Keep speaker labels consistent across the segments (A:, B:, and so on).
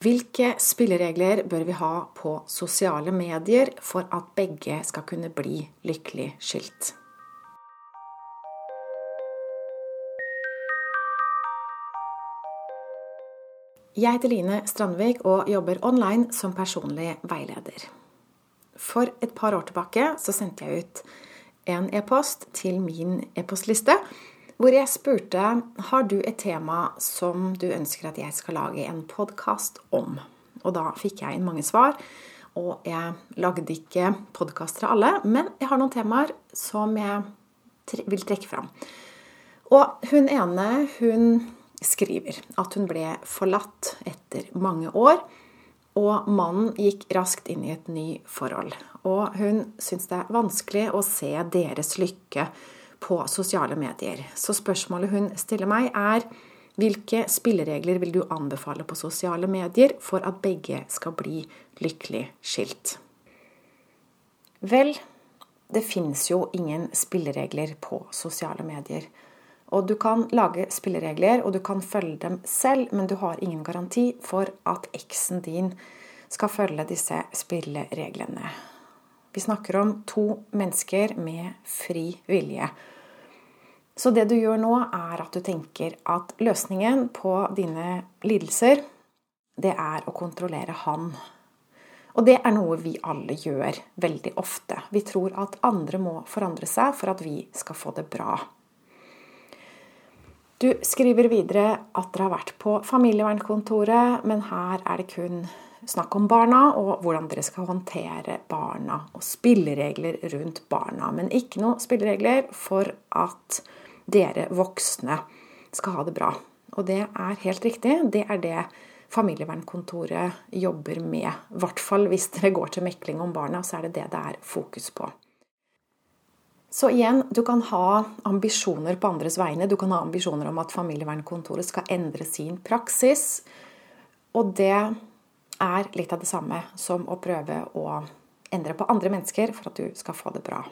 A: Hvilke spilleregler bør vi ha på sosiale medier for at begge skal kunne bli lykkelig skilt? Jeg heter Line Strandvik og jobber online som personlig veileder. For et par år tilbake så sendte jeg ut en e-post til min e-postliste hvor jeg spurte har du et tema som du ønsker at jeg skal lage en podkast om. Og da fikk jeg inn mange svar. Og jeg lagde ikke podkaster av alle, men jeg har noen temaer som jeg vil trekke fram. Og hun ene, hun skriver at hun ble forlatt etter mange år. Og mannen gikk raskt inn i et ny forhold. Og hun syns det er vanskelig å se deres lykke på sosiale medier. Så spørsmålet hun stiller meg, er hvilke spilleregler vil du anbefale på sosiale medier for at begge skal bli lykkelig skilt? Vel, det finnes jo ingen spilleregler på sosiale medier. Og du kan lage spilleregler, og du kan følge dem selv, men du har ingen garanti for at eksen din skal følge disse spillereglene. Vi snakker om to mennesker med fri vilje. Så det du gjør nå, er at du tenker at løsningen på dine lidelser, det er å kontrollere han. Og det er noe vi alle gjør veldig ofte. Vi tror at andre må forandre seg for at vi skal få det bra. Du skriver videre at dere har vært på familievernkontoret, men her er det kun snakk om barna og hvordan dere skal håndtere barna, og spilleregler rundt barna. Men ikke noe spilleregler for at dere voksne skal ha det bra. Og det er helt riktig. Det er det familievernkontoret jobber med. I hvert fall hvis dere går til mekling om barna, så er det det det er fokus på. Så igjen, du kan ha ambisjoner på andres vegne. Du kan ha ambisjoner om at familievernkontoret skal endre sin praksis. Og det er litt av det samme som å prøve å endre på andre mennesker for at du skal få det bra.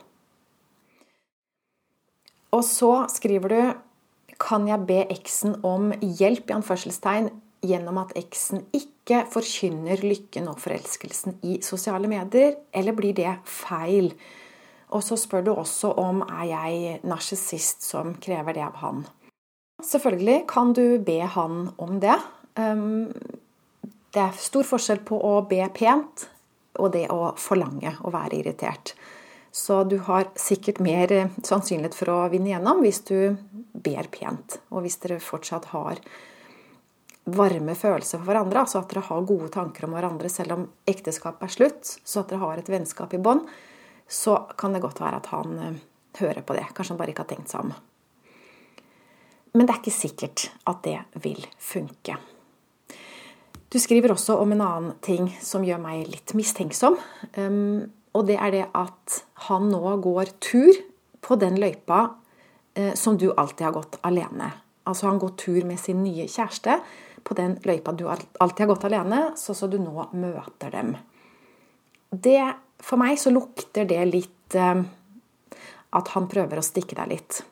A: Og så skriver du Kan jeg be eksen om hjelp i anførselstegn gjennom at eksen ikke forkynner lykken og forelskelsen i sosiale medier, eller blir det feil? Og så spør du også om er jeg narsissist som krever det av han. Selvfølgelig kan du be han om det. Det er stor forskjell på å be pent og det å forlange å være irritert. Så du har sikkert mer eh, sannsynlighet for å vinne gjennom hvis du ber pent. Og hvis dere fortsatt har varme følelser for hverandre, altså at dere har gode tanker om hverandre selv om ekteskapet er slutt, så at dere har et vennskap i bånd, så kan det godt være at han eh, hører på det. Kanskje han bare ikke har tenkt seg om. Men det er ikke sikkert at det vil funke. Du skriver også om en annen ting som gjør meg litt mistenksom. Um, og det er det at han nå går tur på den løypa eh, som du alltid har gått alene. Altså han går tur med sin nye kjæreste på den løypa du alltid har gått alene, så så du nå møter dem. Det, for meg så lukter det litt eh, at han prøver å stikke deg litt.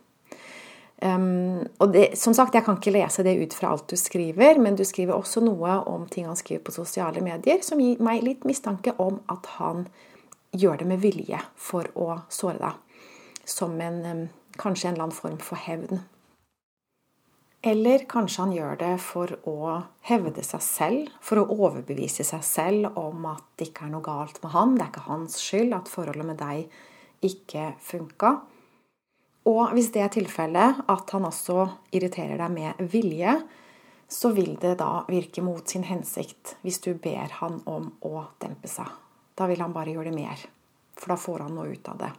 A: Um, og det, som sagt, Jeg kan ikke lese det ut fra alt du skriver, men du skriver også noe om ting han skriver på sosiale medier, som gir meg litt mistanke om at han gjør det med vilje for å såre deg. Som en, um, kanskje en eller annen form for hevn. Eller kanskje han gjør det for å hevde seg selv, for å overbevise seg selv om at det ikke er noe galt med han, det er ikke hans skyld at forholdet med deg ikke funka. Og hvis det er tilfellet, at han også irriterer deg med vilje, så vil det da virke mot sin hensikt hvis du ber han om å dempe seg. Da vil han bare gjøre det mer, for da får han noe ut av det.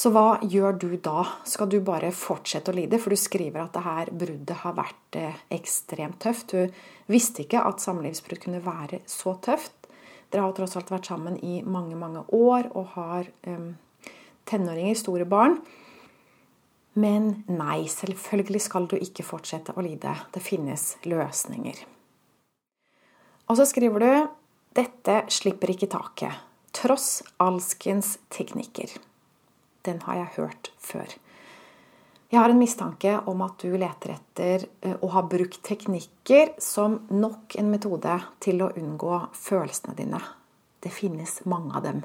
A: Så hva gjør du da? Skal du bare fortsette å lide? For du skriver at det her bruddet har vært eh, ekstremt tøft. Du visste ikke at samlivsbrudd kunne være så tøft. Dere har tross alt vært sammen i mange, mange år og har um, tenåringer, store barn. Men nei, selvfølgelig skal du ikke fortsette å lide. Det finnes løsninger. Og så skriver du dette slipper ikke taket, tross alskens teknikker. Den har jeg hørt før. Jeg har en mistanke om at du leter etter eh, å ha brukt teknikker som nok en metode til å unngå følelsene dine. Det finnes mange av dem.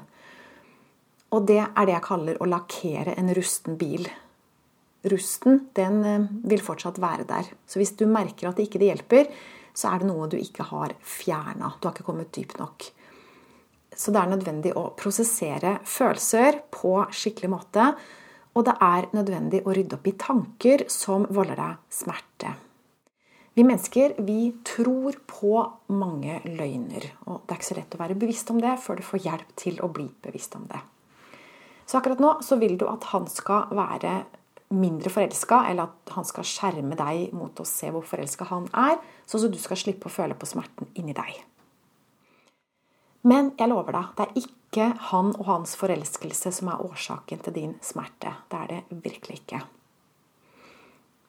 A: Og det er det jeg kaller å lakkere en rusten bil. Rusten den eh, vil fortsatt være der. Så hvis du merker at det ikke hjelper, så er det noe du ikke har fjerna. Du har ikke kommet dypt nok. Så det er nødvendig å prosessere følelser på skikkelig måte og det er nødvendig å rydde opp i tanker som volder deg smerte. Vi mennesker vi tror på mange løgner, og det er ikke så lett å være bevisst om det før du får hjelp til å bli bevisst om det. Så akkurat nå så vil du at han skal være mindre forelska, eller at han skal skjerme deg mot å se hvor forelska han er, sånn at du skal slippe å føle på smerten inni deg. Men jeg lover deg, det er ikke han og hans forelskelse som er årsaken til din smerte. Det er det virkelig ikke.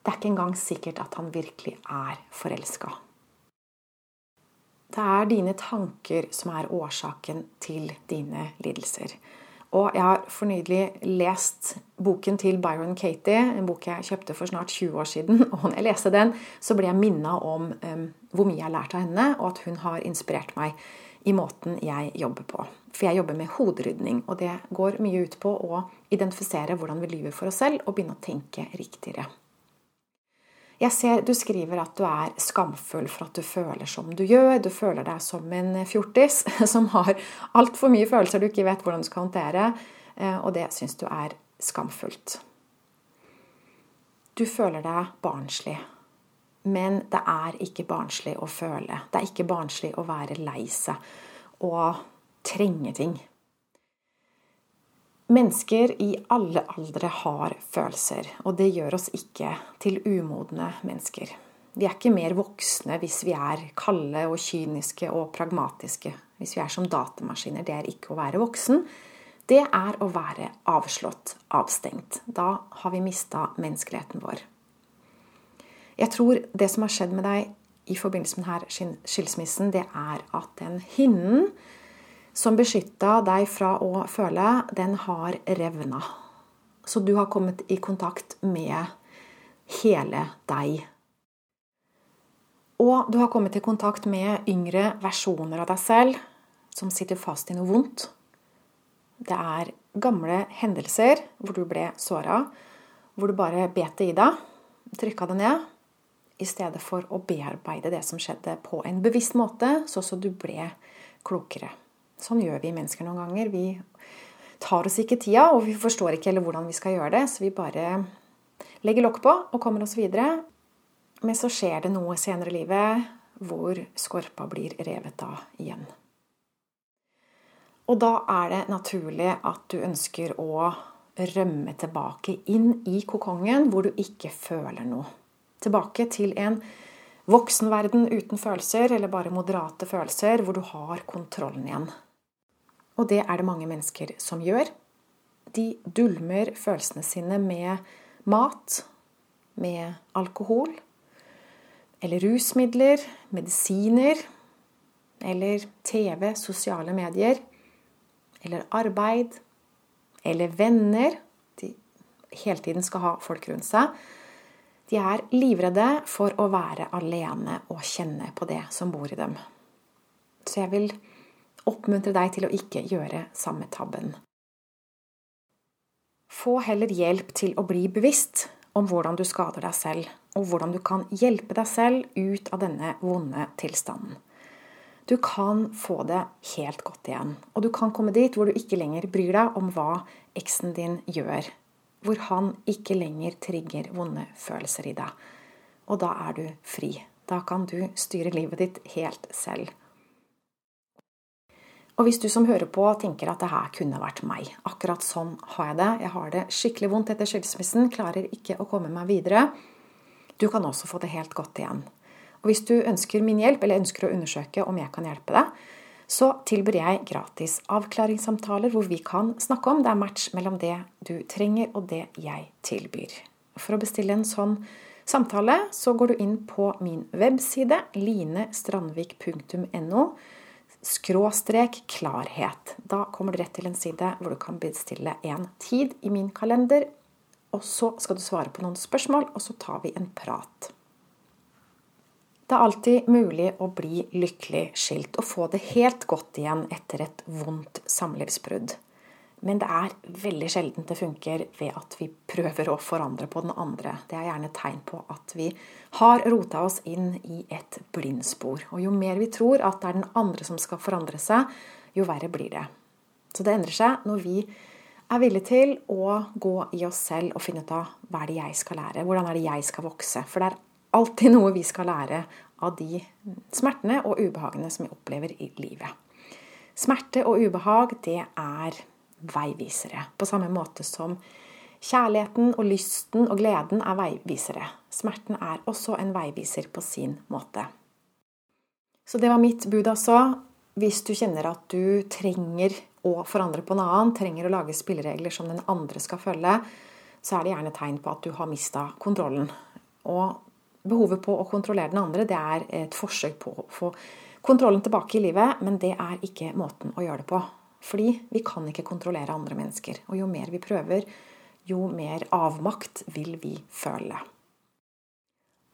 A: Det er ikke engang sikkert at han virkelig er forelska. Det er dine tanker som er årsaken til dine lidelser. Og jeg har fornydelig lest boken til Byron Katie, en bok jeg kjøpte for snart 20 år siden. Og når jeg leste den, så ble jeg minna om um, hvor mye jeg har lært av henne, og at hun har inspirert meg i måten jeg jobber på. For jeg jobber med hoderydning, og det går mye ut på å identifisere hvordan vi lyver for oss selv, og begynne å tenke riktigere. Jeg ser du skriver at du er skamfull for at du føler som du gjør. Du føler deg som en fjortis som har altfor mye følelser du ikke vet hvordan du skal håndtere, eh, og det syns du er skamfullt. Du føler deg barnslig. Men det er ikke barnslig å føle. Det er ikke barnslig å være lei seg og trenge ting. Mennesker i alle aldre har følelser, og det gjør oss ikke til umodne mennesker. Vi er ikke mer voksne hvis vi er kalde og kyniske og pragmatiske. Hvis vi er som datamaskiner. Det er ikke å være voksen. Det er å være avslått, avstengt. Da har vi mista menneskeligheten vår. Jeg tror det som har skjedd med deg i forbindelse med denne skilsmissen, det er at den hinnen som beskytta deg fra å føle, den har revna. Så du har kommet i kontakt med hele deg. Og du har kommet i kontakt med yngre versjoner av deg selv som sitter fast i noe vondt. Det er gamle hendelser hvor du ble såra, hvor du bare bet det i deg, trykka det ned, i stedet for å bearbeide det som skjedde, på en bevisst måte, så så du ble klokere. Sånn gjør vi mennesker noen ganger. Vi tar oss ikke tida, og vi forstår ikke heller hvordan vi skal gjøre det, så vi bare legger lokk på og kommer oss videre. Men så skjer det noe senere i livet hvor skorpa blir revet av igjen. Og da er det naturlig at du ønsker å rømme tilbake inn i kokongen hvor du ikke føler noe tilbake til en voksenverden uten følelser, eller bare moderate følelser, hvor du har kontrollen igjen. Og det er det mange mennesker som gjør. De dulmer følelsene sine med mat, med alkohol, eller rusmidler, medisiner, eller TV, sosiale medier, eller arbeid, eller venner. De hele tiden skal ha folk rundt seg. De er livredde for å være alene og kjenne på det som bor i dem. Så jeg vil oppmuntre deg til å ikke gjøre samme tabben. Få heller hjelp til å bli bevisst om hvordan du skader deg selv, og hvordan du kan hjelpe deg selv ut av denne vonde tilstanden. Du kan få det helt godt igjen, og du kan komme dit hvor du ikke lenger bryr deg om hva eksen din gjør hvor han ikke lenger trigger vonde følelser i deg. Og da er du fri. Da kan du styre livet ditt helt selv. Og hvis du som hører på tenker at det her kunne vært meg, akkurat sånn har jeg det, jeg har det skikkelig vondt etter skilsmissen, klarer ikke å komme meg videre, du kan også få det helt godt igjen. Og hvis du ønsker min hjelp, eller ønsker å undersøke om jeg kan hjelpe deg, så tilbyr jeg gratis avklaringssamtaler hvor vi kan snakke om det er match mellom det du trenger og det jeg tilbyr. For å bestille en sånn samtale så går du inn på min webside linestrandvik.no skråstrek klarhet. Da kommer du rett til en side hvor du kan bestille en tid i min kalender Og så skal du svare på noen spørsmål, og så tar vi en prat. Det er alltid mulig å bli lykkelig skilt og få det helt godt igjen etter et vondt samlivsbrudd. Men det er veldig sjelden det funker ved at vi prøver å forandre på den andre. Det er gjerne tegn på at vi har rota oss inn i et blindspor. Og jo mer vi tror at det er den andre som skal forandre seg, jo verre blir det. Så det endrer seg når vi er villige til å gå i oss selv og finne ut av hva er det jeg skal lære, hvordan er det jeg skal vokse. For det er alltid noe vi skal lære av de smertene og ubehagene som vi opplever i livet. Smerte og ubehag, det er veivisere. På samme måte som kjærligheten og lysten og gleden er veivisere. Smerten er også en veiviser på sin måte. Så det var mitt bud altså. Hvis du kjenner at du trenger å forandre på en annen, trenger å lage spilleregler som den andre skal følge, så er det gjerne tegn på at du har mista kontrollen. Og behovet på å kontrollere den andre, det er et forsøk på å få kontrollen tilbake i livet, men det er ikke måten å gjøre det på. Fordi vi kan ikke kontrollere andre mennesker. Og jo mer vi prøver, jo mer avmakt vil vi føle.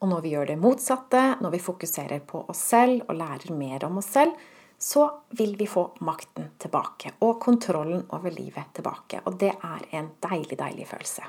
A: Og når vi gjør det motsatte, når vi fokuserer på oss selv og lærer mer om oss selv, så vil vi få makten tilbake og kontrollen over livet tilbake. Og det er en deilig, deilig følelse.